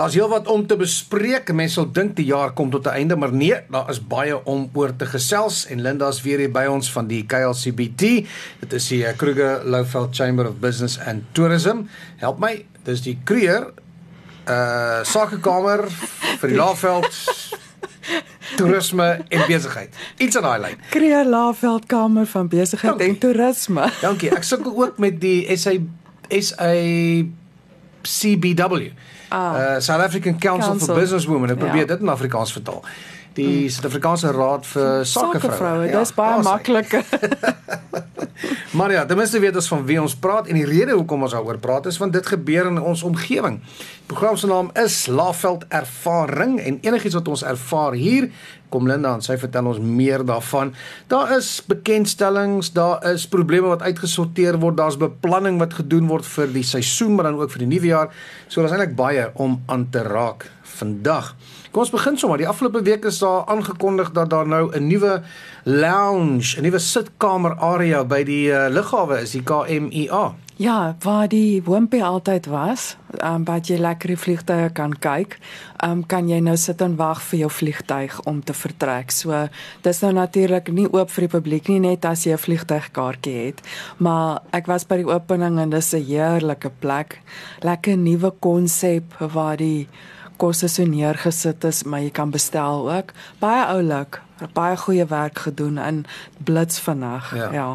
Daar's heelwat om te bespreek. Mense sal dink die jaar kom tot 'n einde, maar nee, daar is baie om oor te gesels en Linda's weer hier by ons van die KLCBT. Dit is die Kruger Lowveld Chamber of Business and Tourism. Help my, dis die Kruger uh sakekamer vir die Lowveld toerisme en besigheid. Iets aan daai lyn. Kruger Lowveld Kamer van Besigheid Dankie. en Toerisme. Dankie. Ek sukkel ook met die SA SA CBW. Ah. uh South African Council, Council. for Business Women. Ek probeer Ja. dit in Afrikaans vertaal. Die Suid-Afrikaanse Raad vir Sakevroue. Sakevroue, dis baie makliker. Maar ja, ten minste weet ons van wie ons praat en die rede hoekom ons daaroor praat is want dit gebeur in ons omgewing. Die program se naam is Laveld Ervaring en enigiets wat ons ervaar hier, kom Linda en sy vertel ons meer daarvan. Daar is bekendstellings, daar is probleme wat uitgesorteer word, daar's beplanning wat gedoen word vir die seisoen, maar dan ook vir die nuwe jaar. So daar's eintlik baie om aan te raak vandag. Kom ons begin sommer. Die afgelope week is daar aangekondig dat daar nou 'n nuwe lounge, 'n nuwe sitkamer area by die uh, lughawe is, die KMIA. Ja, waar die Wimpy altyd was, um, wat jy lekker die vliegtye kan kyk, um, kan jy nou sit en wag vir jou vliegtyg om te vertrek. So dis nou natuurlik nie oop vir die publiek nie net as jy 'n vliegtygkaartjie het, maar ek was by die opening en dis 'n heerlike plek. Lekker nuwe konsep waar die kosse so neergesit is, maar jy kan bestel ook. Baie oulik, baie goeie werk gedoen in blits vinnig. Ja. ja.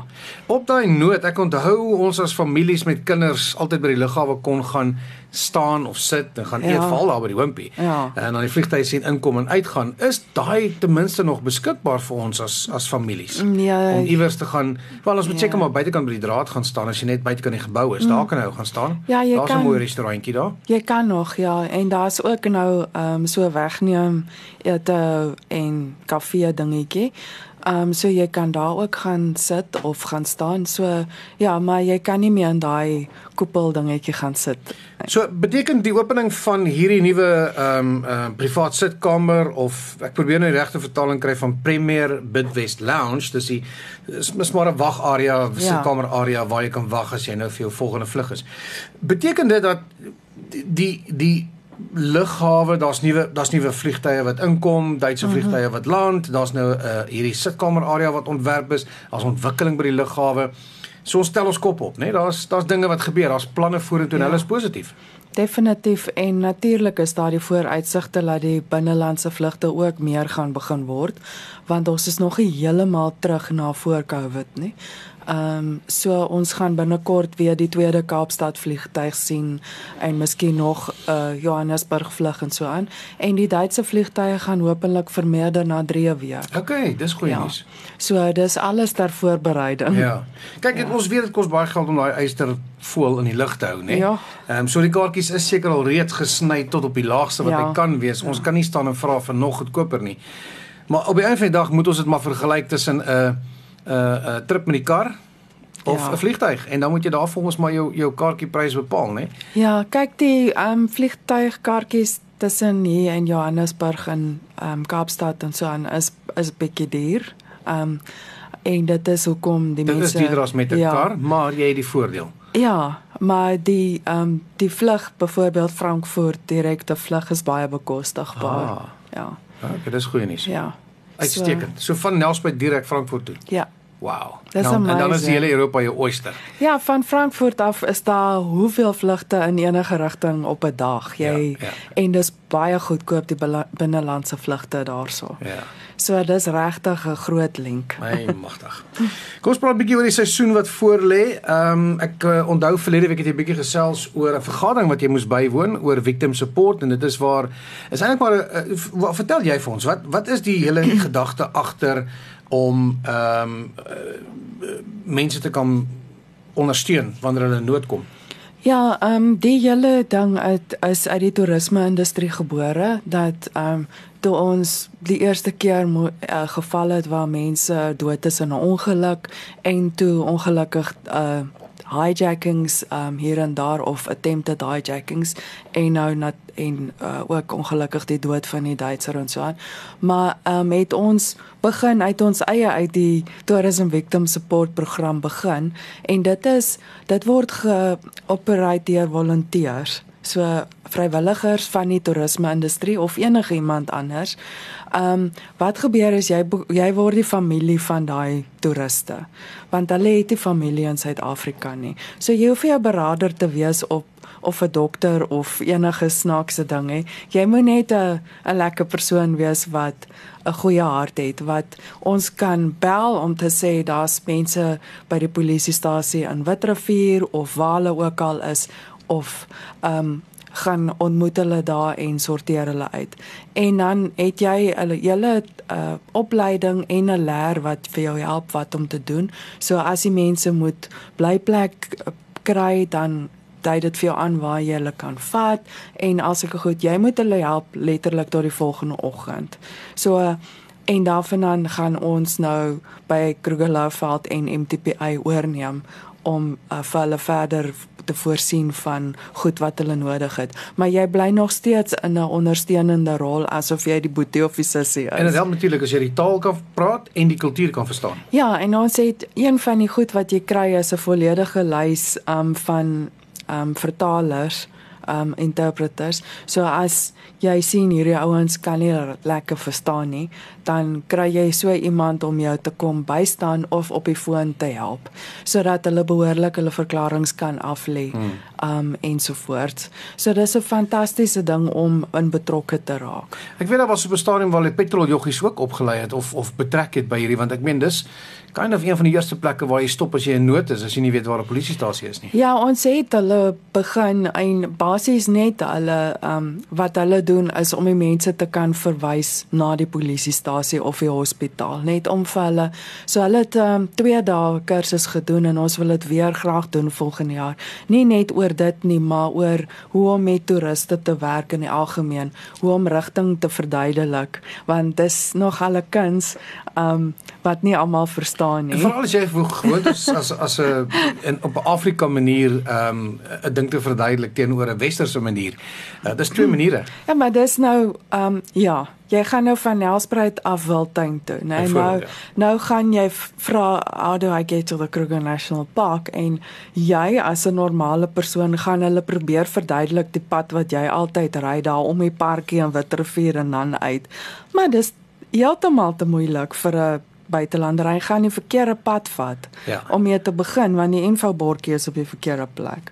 Op daai noot, ek onthou ons as families met kinders altyd by die lughawe kon gaan staan of sit en gaan Ja. eet veral daar by die Wimpy. Ja. En dan die vliegtye sien inkom en uitgaan. Is daai ten minste nog beskikbaar vir ons as as families? Nee. Om iewers te gaan, wel ons moet Ja. seker maar buitekant by die draad gaan staan as jy net buitekant die gebou is. Daar kan jy gaan staan. Mm. Ja, Daar's 'n kan. mooi restaurantjie daar. Jy kan nog ja en daar's ook nou ehm um, so wegneem ete en kafee dingetjie. Ehm um, so jy kan daar ook gaan sit of gaan staan. So ja, maar jy kan nie meer in daai koepel dingetjie gaan sit. So beteken die opening van hierdie nuwe ehm um, uh, privaat sitkamer of ek probeer nou die regte vertaling kry van Premier Bidwest Lounge, dis die is mis maar 'n wagarea, sitkamer area waar jy kan wag as jy nou vir jou volgende vlug is. Beteken dit dat die die lughawe, daar's nuwe daar's nuwe vliegtye wat inkom, Duitse vliegtye wat land, daar's nou 'n uh, hierdie sitkamer area wat ontwerp is, daar's ontwikkeling by die lughawe. So ons stel ons kop op, né? Nee? Daar's daar's dinge wat gebeur, daar's planne vorentoe en Ja. hulle is positief. Definitief en natuurlik is daar die vooruitsigte dat die binnelandse vlugte ook meer gaan begin word want ons is nog nie heeltemal terug na voor Covid nie. Ehm um, so ons gaan binnekort weer die tweede Kaapstad vliegtyg sien en miskien nog 'n uh, Johannesburg vlug en so aan en die Duitse vliegtye gaan hopelik vermeerder na 3 weer. OK, dis goeie Ja. nuus. So dis alles ter voorbereiding. Ja. Kyk, ja. ons weet dit kos baie geld om daai eyster voel in die lug te hou, né? Ja. Ehm um, so die kaartjies is seker al reeds gesny tot op die laagste wat Ja. hy kan wees. Ons kan nie staan en vra vir nog goedkoper nie. Maar op die einde van die dag moet ons dit maar vergelyk tussen 'n 'n 'n trip met die kar of 'n Ja. vliegtyg en dan moet jy daar volgens my jou jou kaartjieprys bepaal, né? Ja, kyk die ehm um, vliegtuigkaartjies tussen hier in Johannesburg en ehm um, Kaapstad en so aan is is bietjie duur. Ehm um, en dit is hoekom die Dit is mense duurder as met 'n ja, kar, maar jy het die voordeel. Ja, maar die ehm um, die vlug byvoorbeeld Frankfurt direkte vlug is baie bekostigbaar. Ah. Ja. OK, dis goeie nuus. Ja. Uitstekend. So van Nelspruit direk Frankfurt toe. Ja. Wow. Dis Nou, en dan is amazing. die hele Europa jou oyster. Ja, van Frankfurt af is daar hoeveel vlugte in enige rigting op 'n dag. Jy Ja, ja. en dis baie goedkoop die binnelandse vlugte daarso. Ja. So dis regtig 'n groot link. My magtig. Kom ons praat 'n bietjie oor die seisoen wat voor lê. Ehm um, ek uh, onthou verlede week het jy 'n bietjie gesels oor 'n vergadering wat jy moes bywoon oor victim support en dit is waar is eintlik maar uh, vertel jy vir ons? Wat wat is die hele gedagte agter om ehm um, uh, mense te kan ondersteun wanneer hulle in nood kom? Ja, ehm um, die hele ding uit is uit die toerisme-industrie gebore dat ehm um, toe ons die eerste keer uh, geval het waar mense dood is in 'n ongeluk en toe ongelukkig uh hijackings um hier en daar of attempted hijackings en nou nat, en uh, ook ongelukkig die dood van die Duitser en so aan. Maar um het ons begin uit ons eie uit die Tourism Victim Support program begin en dit is dit word geopereer deur volonteërs. So vrywilligers van die toerisme-industrie of enigiemand anders. Ehm um, wat gebeur is jy jy word die familie van daai toeriste. Want hulle het nie familie in Suid-Afrika nie. So jy hoef 'n beraader te wees op of 'n dokter of enige snaakse ding hè. Jy moet net 'n 'n lekker persoon wees wat 'n goeie hart het wat ons kan bel om te sê daar's mense by die polisiestasie in Witrifuur of waar hulle ook al is of ehm um, gaan ontmoet hulle daar en sorteer hulle uit. En dan het jy hulle hele uh, opleiding en 'n leer wat vir jou help wat om te doen. So as die mense moet blyplek kry dan dui dit vir jou aan waar jy hulle kan vat en as ek goed jy moet hulle help letterlik tot die volgende oggend. So en daarvandaan gaan ons nou by Krugerlouveld en MTPA oorneem om uh, vir hulle verder te voorsien van goed wat hulle nodig het. Maar jy bly nog steeds in 'n ondersteunende rol asof jy die boetie of die sussie is. En dit help natuurlik as jy die taal kan praat en die kultuur kan verstaan. Ja, en ons het een van die goed wat jy kry is 'n volledige lys um van um vertalers um interpreters. So as jy sien hierdie ouens kan nie lekker verstaan nie, dan kry jy so iemand om jou te kom bystaan of op die foon te help sodat hulle behoorlik hulle verklaringe kan aflê. Hmm. Um ensovoorts. So dis 'n fantastiese ding om in betrokke te raak. Ek weet daar was 'n stadium waar hulle petroljoggies ook opgelei het of of betrek het by hierdie want ek meen dis kind of een van die eerste plekke waar jy stop as jy in nood is as jy nie weet waar 'n polisiestasie is nie. Ja, ons het hulle begin en basies net hulle um wat hulle doen is om die mense te kan verwys na die polisiestasie of die hospitaal net om vir hulle so hulle het um 2 dae kursus gedoen en ons wil dit weer graag doen volgende jaar. Nie net oor dit nie, maar oor hoe om met toeriste te werk in die algemeen, hoe om rigting te verduidelik want dis nog 'n kuns um wat nie almal verstaan nie. Veral as jy gewoond is as as 'n in op 'n Afrika manier um 'n ding te verduidelik teenoor 'n westerse manier. Uh, dis twee maniere. Ja, maar dis nou um ja, jy gaan nou van Nelspruit af Wildtuin toe, né? Nee, nou ja. nou gaan jy vra how do I get to the Kruger National Park en jy as 'n normale persoon gaan hulle probeer verduidelik die pad wat jy altyd ry daar om die parkie in Witrifuur en dan uit. Maar dis heeltemal te moeilik vir 'n buitelander. Hy gaan die verkeerde pad vat ja. om mee te begin want die infobordjie is op die verkeerde plek.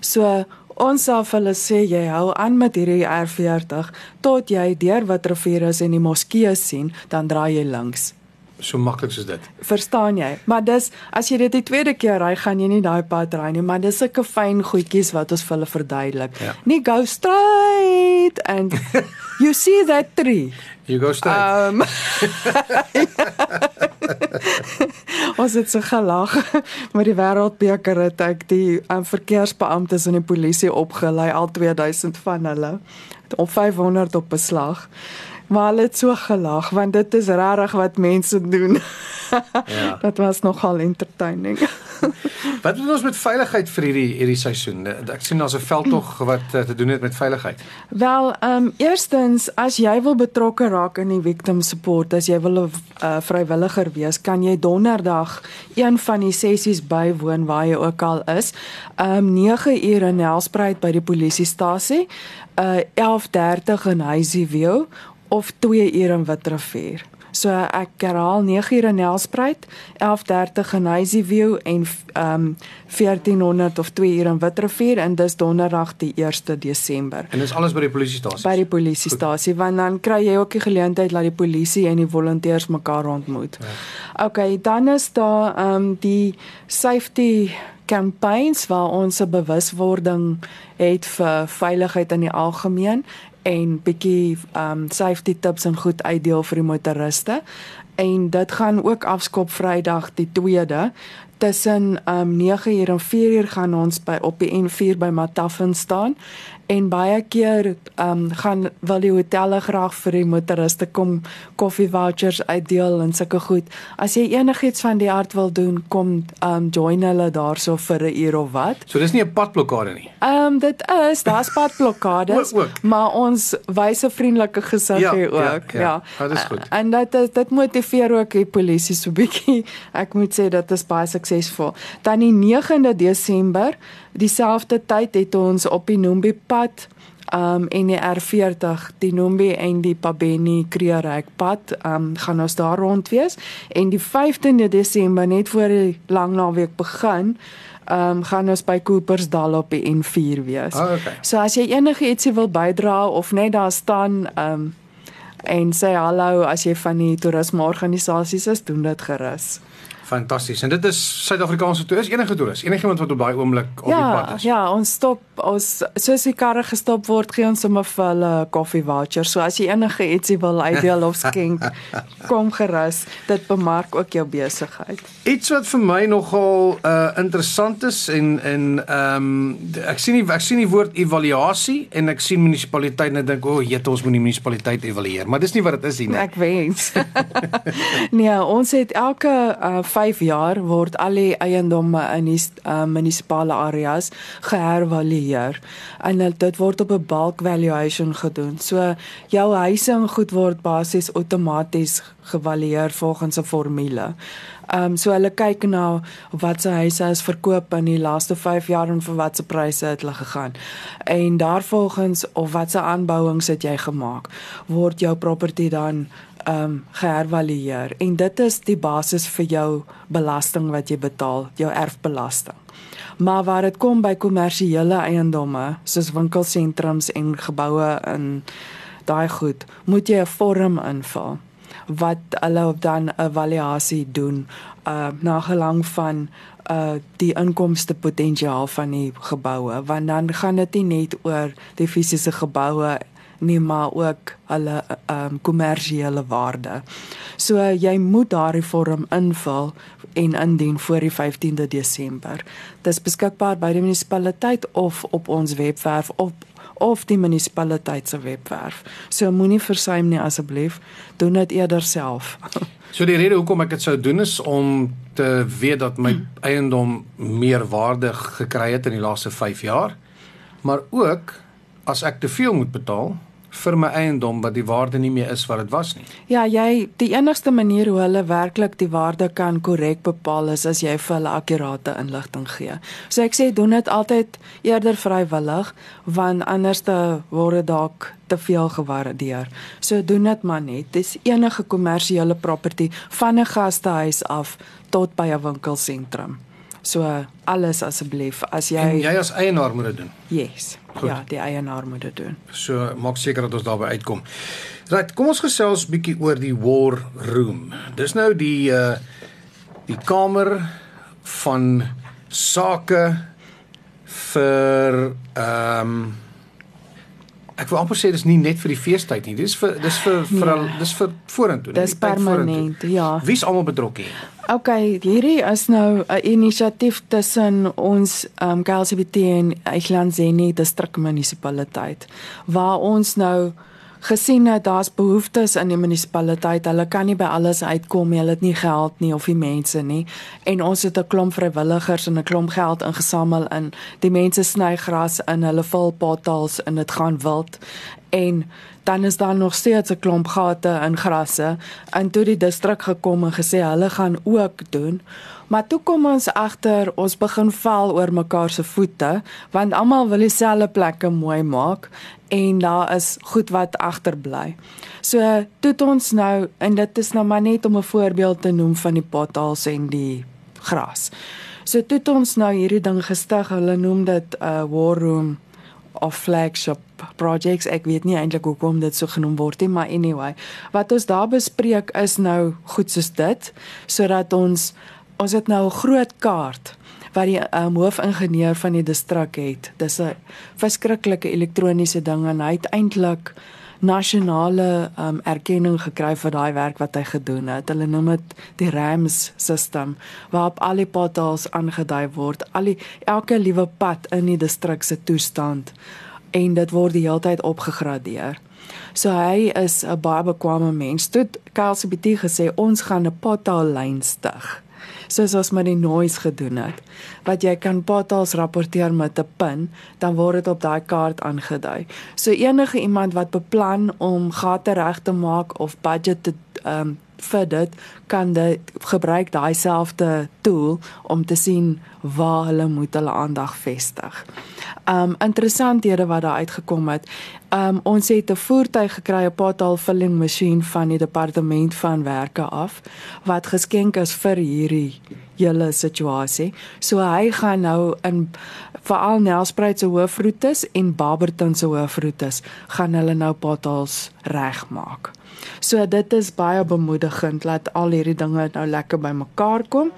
So ons sal vir hulle sê jy hou aan met hierdie R40 tot jy deur wat rivier is en die moskee sien, dan draai jy links. So maklik soos dit. Verstaan jy? Maar dis as jy dit die tweede keer ry, gaan jy nie daai pad ry nie, maar dis sulke fyn goedjies wat ons vir hulle verduidelik. Ja. Nie go straight and you see that tree. You go straight. Um, ons het so gelag met die wêreldbeker het ek die um, verkeersbeamptes en die polisie opgelei al 2000 van hulle op 500 op beslag. Maar hulle het so gelag want dit is regtig wat mense doen. ja. Dit was nogal entertaining. wat doen ons met veiligheid vir hierdie hierdie seisoen? Ek sien daar's 'n veldtog wat uh, te doen het met veiligheid. Wel, ehm um, eerstens as jy wil betrokke raak in die victim support, as jy wil 'n uh, vrywilliger wees, kan jy donderdag een van die sessies bywoon waar jy ook al is. Ehm um, 9 ure in Nelspruit by die polisiestasie, uh eh, 11:30 in Huisieview of 2 ure in Witrifuur. So ek herhaal 9 ure in Nelspruit, 11:30 in Huisieview en um 1400 of 2 ure in Witrifuur en dis donderdag die 1 Desember. En dis alles by die polisiestasie. By die polisiestasie want dan kry jy ook die geleentheid dat die polisie en die volonteurs mekaar ontmoet. Ja. Okay, dan is daar um die safety campaigns waar ons 'n bewuswording het vir veiligheid in die algemeen en bietjie um safety tips en goed uitdeel vir die motoriste. En dit gaan ook afskop Vrydag die 2de tussen um 9:00 en 4:00 gaan ons by op die N4 by Mataffen staan en baie keer um gaan wil die hotelle graag vir die motoriste kom koffie vouchers uitdeel en sulke goed. As jy enigiets van die aard wil doen, kom um join hulle daarso vir 'n uur of wat. So dis nie 'n padblokkade nie. Um dit is, daar's padblokkades, maar ons wyse vriendelike gesig ja, hier ja, ook. Ja. ja. ja. Dit is goed. En dit dit motiveer ook die polisie so bietjie. Ek moet sê dit is baie suksesvol. Dan die 9de Desember dieselfde tyd het ons op die Nombi pad um en die R40 die Nombi en die Pabeni Kreerek pad um gaan ons daar rond wees en die 15de Desember net voor die lang naweek begin um gaan ons by Coopersdal op die N4 wees. Oh, okay. So as jy enige ietsie wil bydra of net daar staan um en sê hallo as jy van die toerisme organisasies is, doen dit gerus. Fantasties. En dit is Suid-Afrikaanse toerist, enige toerist, enigiemand wat op daai oomblik op ja, die pad is. Ja, ons stop ons soos die karre gestop word, gee ons sommer vir hulle koffie voucher. So as jy enige ietsie wil uitdeel of skenk, kom gerus. Dit bemark ook jou besigheid. Iets wat vir my nogal uh interessant is en en ehm um, ek sien nie ek sien die woord evaluasie en ek sien munisipaliteit en ek dink o, oh, jette ons moet die munisipaliteit evalueer, maar dis nie wat dit is nie. Ek wens. nee, ons het elke uh 5 jaar word al die eiendomme in die uh, munisipale areas gehervalueer en dit word op 'n bulk valuation gedoen. So jou huise en goed word basies outomaties gevalueer volgens 'n formule. Ehm um, so hulle kyk na wat se huise is verkoop in die laaste 5 jaar en vir watse pryse het hulle gegaan. En daarvolgens of watse aanbouings het jy gemaak, word jou property dan ehm um, gehervalueer en dit is die basis vir jou belasting wat jy betaal, jou erfbelasting. Maar waar dit kom by kommersiële eiendomme soos winkelsentrums en geboue in daai goed, moet jy 'n vorm invul wat hulle dan 'n evaluasie doen uh na gelang van uh die inkomste potensiaal van die geboue want dan gaan dit nie net oor die fisiese geboue nie maar ook hulle um kommersiële waarde. So jy moet daardie vorm invul en indien voor die 15de Desember. Dit is beskikbaar by die munisipaliteit of op ons webwerf op of die munisipaliteit se webwerf. So moenie versuim nie asseblief, doen dit eerder self. So die rede hoekom ek dit sou doen is om te weet dat my hmm. eiendom meer waarde gekry het in die laaste 5 jaar, maar ook as ek te veel moet betaal, vir my eiendom wat die waarde nie meer is wat dit was nie. Ja, jy die enigste manier hoe hulle werklik die waarde kan korrek bepaal is as jy vir hulle akkurate inligting gee. So ek sê doen dit altyd eerder vrywillig want anders te word dit dalk te veel gewaardeer. So doen dit maar net. Dis enige kommersiële property van 'n gastehuis af tot by 'n winkelsentrum. So alles asseblief as jy En jy as eienaar moet dit doen. Yes. Goed. Ja, die eienaar moet dit doen. So maak seker dat ons daarby uitkom. Right, kom ons gesels bietjie oor die war room. Dis nou die uh die kamer van sake vir ehm um, ek wil amper sê dis nie net vir die feestyd nie. Dis vir dis vir vir al Nee. dis vir vorentoe. Dis permanent, ja. Wie's almal betrokke hier? OK, hierdie is nou 'n inisiatief tussen ons um KLCBT en Eichlandseni distrikmunisipaliteit waar ons nou gesien het daar's behoeftes in die munisipaliteit. Hulle kan nie by alles uitkom nie. Hulle het nie geld nie of die mense nie. En ons het 'n klomp vrywilligers en 'n klomp geld ingesamel in die mense sny gras in hulle vul potholes en dit gaan wild. En dan is daar nog steeds 'n klomp gate in grasse. En toe die distrik gekom en gesê hulle gaan ook doen. Maar toe kom ons agter ons begin val oor mekaar se voete want almal wil dieselfde plekke mooi maak en daar is goed wat agterbly. So toe ons nou en dit is nou maar net om 'n voorbeeld te noem van die potholes en die gras. So toe het ons nou hierdie ding gestig. Hulle noem dit 'n uh, war room of flagship projects. Ek weet nie eintlik hoekom dit so genoem word nie, maar anyway, wat ons daar bespreek is nou goed soos dit sodat ons ons het nou 'n groot kaart wat die um, hoofingenieur van die distrik het. Dis 'n verskriklike elektroniese ding en hy het eintlik nasionale um, erkenning gekry vir daai werk wat hy gedoen het. Hulle noem dit die RAMS system waarop al die potholes aangedui word, al die elke liewe pad in die distrik se toestand en dit word die hele tyd opgegradeer. So hy is 'n baie bekwame mens. Toe KLCBT gesê ons gaan 'n pothole lyn stig soos ons met die noise gedoen het. Wat jy kan potholes rapporteer met 'n pin, dan word dit op daai kaart aangedui. So enige iemand wat beplan om gate reg te maak of budget te ehm um, vir dit kan dit gebruik daai selfde tool om te sien waar hulle moet hulle aandag vestig. Um interessanthede wat daar uitgekom het. Um ons het 'n voertuig gekry, 'n portal filling masjien van die departement van werke af wat geskenk is vir hierdie hele situasie. So hy gaan nou in veral Nelspruit se hoofroetes en Barberton se hoofroetes gaan hulle nou portals regmaak. So dit is baie bemoedigend dat al hierdie dinge nou lekker bymekaar kom.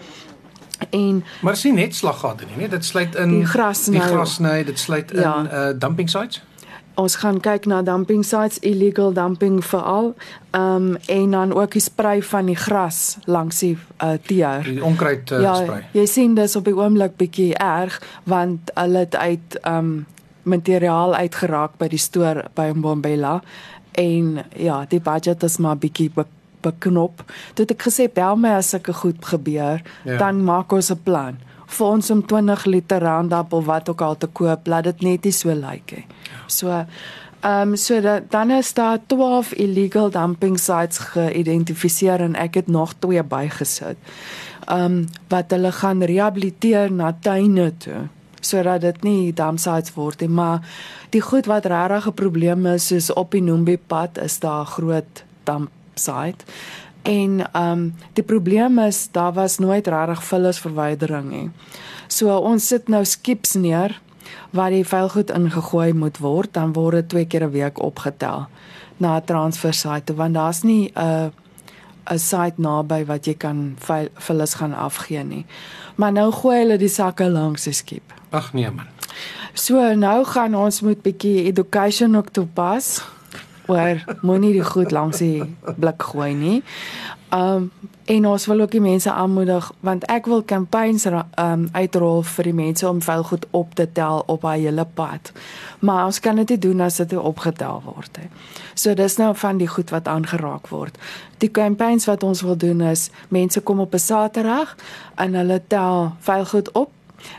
En maar sien net slaggate nie, nee, dit sluit in die grasny, die grasny, dit sluit in ja. uh dumping sites. Ons gaan kyk na dumping sites, illegal dumping veral, ehm um, en dan ook die sprei van die gras langs die uh teer. Die onkruid uh, ja, sprei. Jy sien dis op die oomblik bietjie erg want hulle het uit ehm um, materiaal uitgeraak by die stoor by Mbombela en ja, die budget is maar bietjie be beknop. Toe het ek gesê bel my as sulke goed gebeur, ja. dan maak ons 'n plan vir ons om 20 liter Roundup of wat ook al te koop, laat dit net nie so lyk like, nie. So ehm um, so dat dan is daar 12 illegal dumping sites geïdentifiseer en ek het nog twee bygesit. Ehm um, wat hulle gaan rehabiliteer na tuine toe sodat dit nie dump sites word nie, maar die goed wat regtig 'n probleem is is op die Nombe pad is daar groot dump site. En ehm um, die probleem is daar was nooit regtig vullisverwydering nie. So ons sit nou skips neer waar die vuilgoed ingegooi moet word, dan word dit twee keer 'n week opgetel na 'n transfer site want daar's nie 'n 'n site naby wat jy kan vullis gaan afgee nie. Maar nou gooi hulle die sakke langs die skip. Ag nee man. So nou gaan ons moet bietjie education ook toepas oor moenie die goed langs die blik gooi nie. Um en ons wil ook die mense aanmoedig want ek wil campaigns um uitrol vir die mense om vuil goed op te tel op haar hele pad. Maar ons kan dit nie doen as dit opgetel word nie. So dis nou van die goed wat aangeraak word. Die campaigns wat ons wil doen is mense kom op 'n Saterdag en hulle tel vuil goed op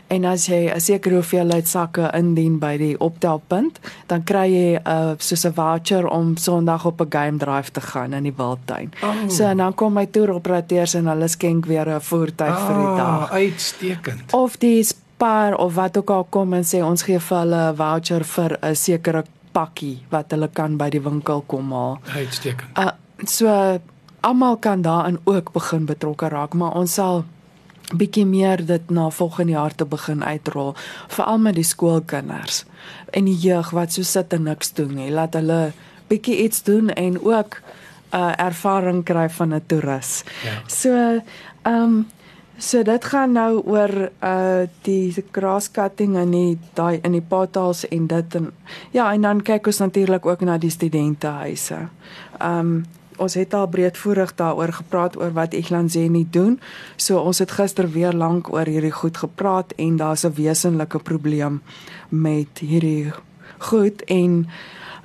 En as jy 'n sekere hoeveelheid sakke indien by die optelpunt, dan kry jy 'n uh, soos 'n voucher om Sondag op 'n game drive te gaan in die Wildtuin. Oh. So en dan kom my toeroperateurs en hulle skenk weer 'n voertuig oh, vir die ah, dag. Uitstekend. Of die Spar of wat ook al kom en sê ons gee vir hulle 'n voucher vir 'n sekere pakkie wat hulle kan by die winkel kom haal. Uitstekend. Uh, so almal kan daarin ook begin betrokke raak, maar ons sal bietjie meer dit na volgende jaar te begin uitrol veral met die skoolkinders en die jeug wat so sit en niks doen nie laat hulle bietjie iets doen en ook 'n uh, ervaring kry van 'n toerist. Ja. So ehm um, so dit gaan nou oor uh die grass cutting en die daai in die potholes en dit en ja en dan kyk ons natuurlik ook na die studentehuise. Ehm um, ons het al breedvoerig daaroor gepraat oor wat Eglanzeni doen. So ons het gister weer lank oor hierdie goed gepraat en daar's 'n wesenlike probleem met hierdie goed en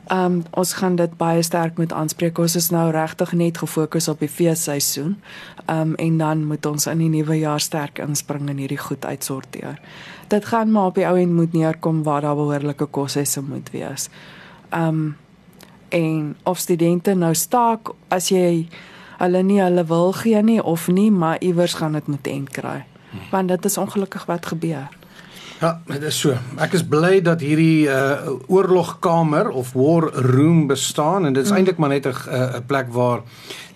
ehm um, ons gaan dit baie sterk moet aanspreek. Ons is nou regtig net gefokus op die feesseisoen. Ehm um, en dan moet ons in die nuwe jaar sterk inspring en hierdie goed uitsorteer. Dit gaan maar op die ou end moet neerkom waar daar behoorlike kosse moet wees. Ehm um, en of studente nou staak as jy hulle nie hulle wil gee nie of nie, maar iewers gaan dit moet end kry. Want dit is ongelukkig wat gebeur. Ja, dit is so. Ek is bly dat hierdie uh oorlogkamer of war room bestaan en dit is mm. eintlik maar net 'n 'n uh, plek waar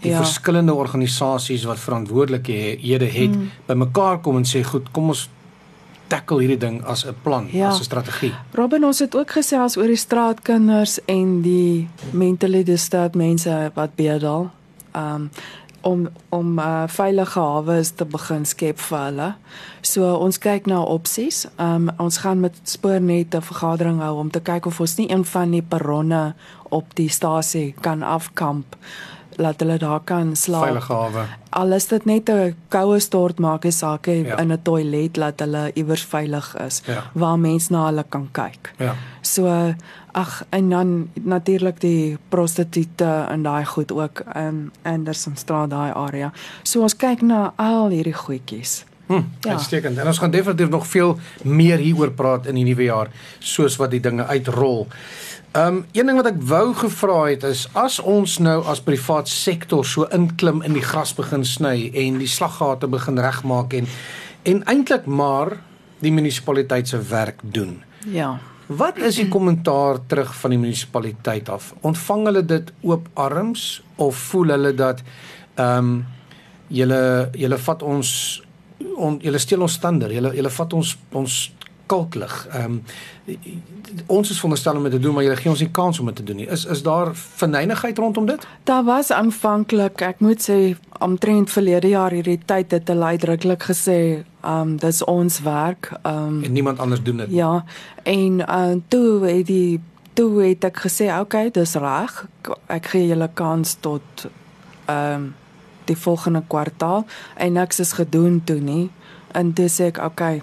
die ja. verskillende organisasies wat verantwoordelikhede het mm. bymekaar kom en sê goed, kom ons tackle hierdie ding as 'n plan, ja. as 'n strategie. Robin, ons het ook gesels oor die straatkinders en die mentally disturbed mense wat bedel. Um om om uh, veilige hawe te begin skep vir hulle. So ons kyk na opsies. Um ons gaan met spoornet 'n vergadering hou om te kyk of ons nie een van die perronne op die stasie kan afkamp laat hulle daar kan slaap. Veilige hawe. Al is dit net 'n koue stort maak is sake ja. in 'n toilet laat hulle iewers veilig is ja. waar mense na hulle kan kyk. Ja. So ag en dan natuurlik die prostituie en daai goed ook in Anderson Straat daai area. So ons kyk na al hierdie goedjies Hm, ja. Uitstekend. En ons gaan definitief nog veel meer hieroor praat in die nuwe jaar soos wat die dinge uitrol. Ehm um, een ding wat ek wou gevra het is as ons nou as privaat sektor so inklim in die gras begin sny en die slaggate begin regmaak en en eintlik maar die munisipaliteit se werk doen. Ja. Wat is die kommentaar terug van die munisipaliteit af? Ontvang hulle dit oop arms of voel hulle dat ehm um, julle julle vat ons on, julle steel ons stander, julle julle vat ons ons kalklig. Ehm um, ons is veronderstel om dit te doen, maar julle gee ons nie kans om dit te doen nie. Is is daar verneinigheid rondom dit? Daar was aanvanklik, ek moet sê, omtrent verlede jaar hierdie tyd het hulle uitdruklik gesê, ehm um, dis ons werk. Ehm um, en niemand anders doen dit. Ja. En uh, toe het die toe het ek gesê, "Oké, okay, dis reg. Ek gee julle kans tot ehm um, die volgende kwartaal en niks is gedoen toe nie." En dis ek, "Oké, okay,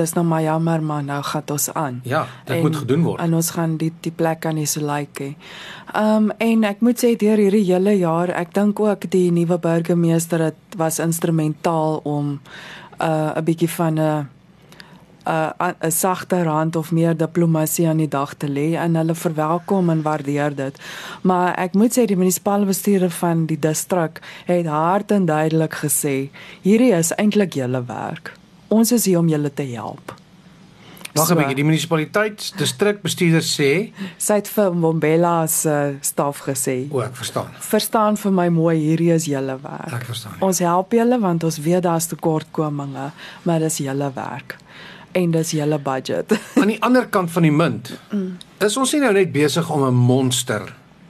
dis nou maar jammer maar nou gaan ons aan. Ja, dit en, moet gedoen word. En ons gaan die die plek aan is like. Ehm um, en ek moet sê deur hierdie hele jaar, ek dink ook die nuwe burgemeester het was instrumentaal om 'n uh, 'n bietjie van 'n 'n 'n sagter hand of meer diplomatie aan die dag te lê en hulle verwelkom en waardeer dit. Maar ek moet sê die munisipale bestuurder van die distrik het hard en duidelik gesê, hierdie is eintlik julle werk ons is hier om julle te help. Wag 'n so, bietjie, die munisipaliteit distrikbestuurder sê sy het vir Mbombela se uh, staf gesê. O, ek verstaan. Verstaan vir my mooi, hierdie is julle werk. Ek verstaan. Ons help julle want ons weet daar's tekortkominge, maar dis julle werk en dis julle budget. Aan die ander kant van die munt is ons nie nou net besig om 'n monster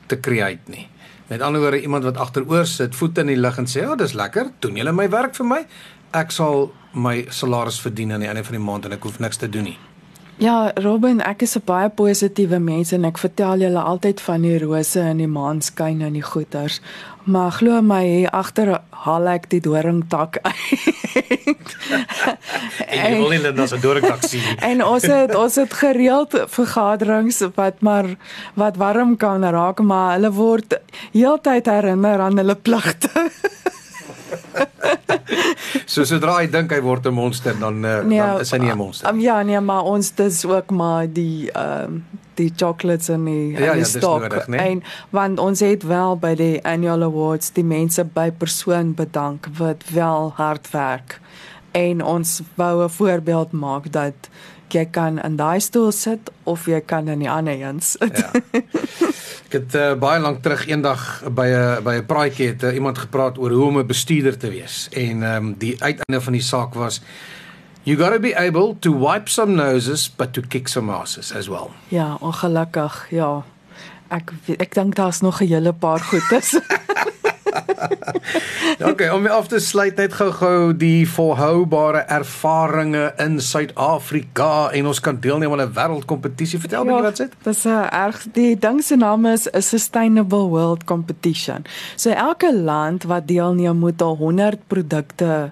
te create nie. Met ander woorde, iemand wat agteroor sit, voete in die lug en sê, "Ja, oh, dis lekker. Doen julle my werk vir my? Ek sal my salaris verdien aan die einde van die maand en ek hoef niks te doen nie. Ja, Robin, ek is 'n baie positiewe mens en ek vertel julle altyd van die rose en die maanskyn en die goeters. Maar glo my, hier agter haal ek die doringtak uit. en jy wil nie net 'n doringtak sien nie. en ons het ons het gereeld vergaderings wat maar wat warm kan raak, maar hulle word heeltyd herinner aan hulle pligte. so sodra hy dink hy word 'n monster dan uh, nee, dan is hy nie 'n monster. Um, ja, nee, maar ons dis ook maar die ehm um, die chocolates en die ja, ja, stok nodig, nee? en want ons het wel by die annual awards die mense by persoon bedank wat wel hard werk en ons wou 'n voorbeeld maak dat jy kan in daai stoel sit of jy kan in die ander een sit. Ja. Ek het uh, baie lank terug eendag by 'n by 'n praatjie het uh, iemand gepraat oor hoe om 'n bestuurder te wees en ehm um, die uiteinde van die saak was you got to be able to wipe some noses but to kick some asses as well. Ja, ongelukkig, ja. Ek ek dink daar's nog 'n hele paar goedes. okay, om af te sluit net gou-gou die volhoubare ervarings in Suid-Afrika en ons kan deelneem aan 'n wêreldkompetisie. Vertel my ja, wat dit? Dis 'n erg die ding se naam is 'n Sustainable World Competition. So elke land wat deelneem moet al 100 produkte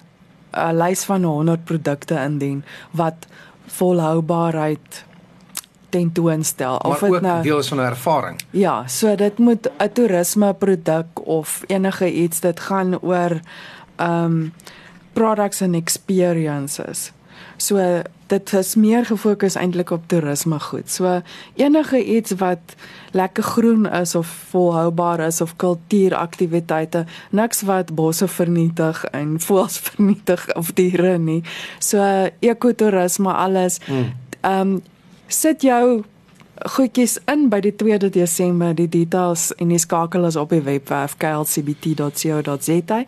'n lys van 100 produkte indien wat volhoubaarheid tentoonstel of dit nou deel is van 'n ervaring. Ja, so dit moet 'n toerisme produk of enige iets dit gaan oor um products and experiences. So dit is meer gefokus eintlik op toerisme goed. So enige iets wat lekker groen is of volhoubaar is of kultuuraktiwiteite, niks wat bosse vernietig en voëls vernietig of diere nie. So ekotourisme alles. Hmm. Um sit jou goedjies in by die 2de Desember die details en die skakel is op die webwerf klcbt.co.za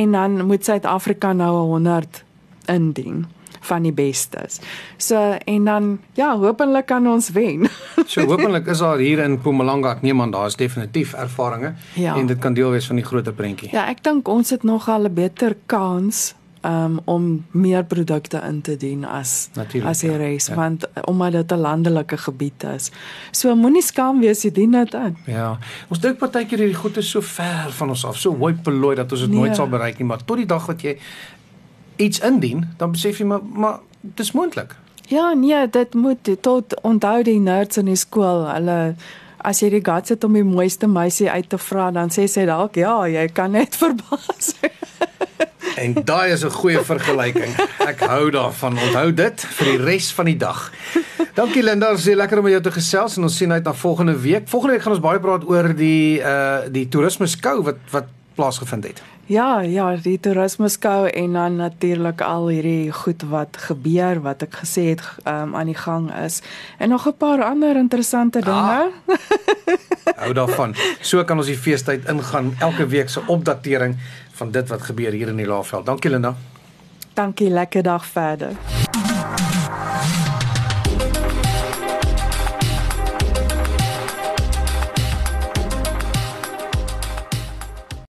en dan moet Suid-Afrika nou 100 indien van die bestes. So en dan ja, hopelik kan ons wen. so hopelik is daar hier in Mpumalanga, ek neem aan daar is definitief ervarings ja. en dit kan deel wees van die groter prentjie. Ja, ek dink ons het nog al 'n beter kans um, om meer produkte in te dien as Natuurlijk, as die res ja, ja. want uh, omdat dit 'n landelike gebied is. So moenie skaam wees jy dien dit in. Ja. Ons dink partykeer hierdie goed is so ver van ons af, so hooi pelooi dat ons dit nee. nooit sal bereik nie, maar tot die dag wat jy iets indien, dan besef jy maar maar dis moontlik. Ja, nee, dit moet tot onthou die nerds in die skool, hulle as jy die guts het om die mooiste meisie uit te vra, dan sê sy dalk ja, jy kan net verbaas. En daai is 'n goeie vergelyking. Ek hou daarvan. Onthou dit vir die res van die dag. Dankie Linda, dit is lekker om met jou te gesels en ons sien uit na volgende week. Volgende week gaan ons baie praat oor die uh die toerisme skou wat wat plaasgevind het. Ja, ja, die toerisme skou en dan natuurlik al hierdie goed wat gebeur wat ek gesê het um, aan die gang is en nog 'n paar ander interessante dinge. Ah, hou daarvan. So kan ons die feestyd ingaan elke week se opdatering van dit wat gebeur hier in die Laagveld. Dankie Linda. Dankie, lekker dag verder.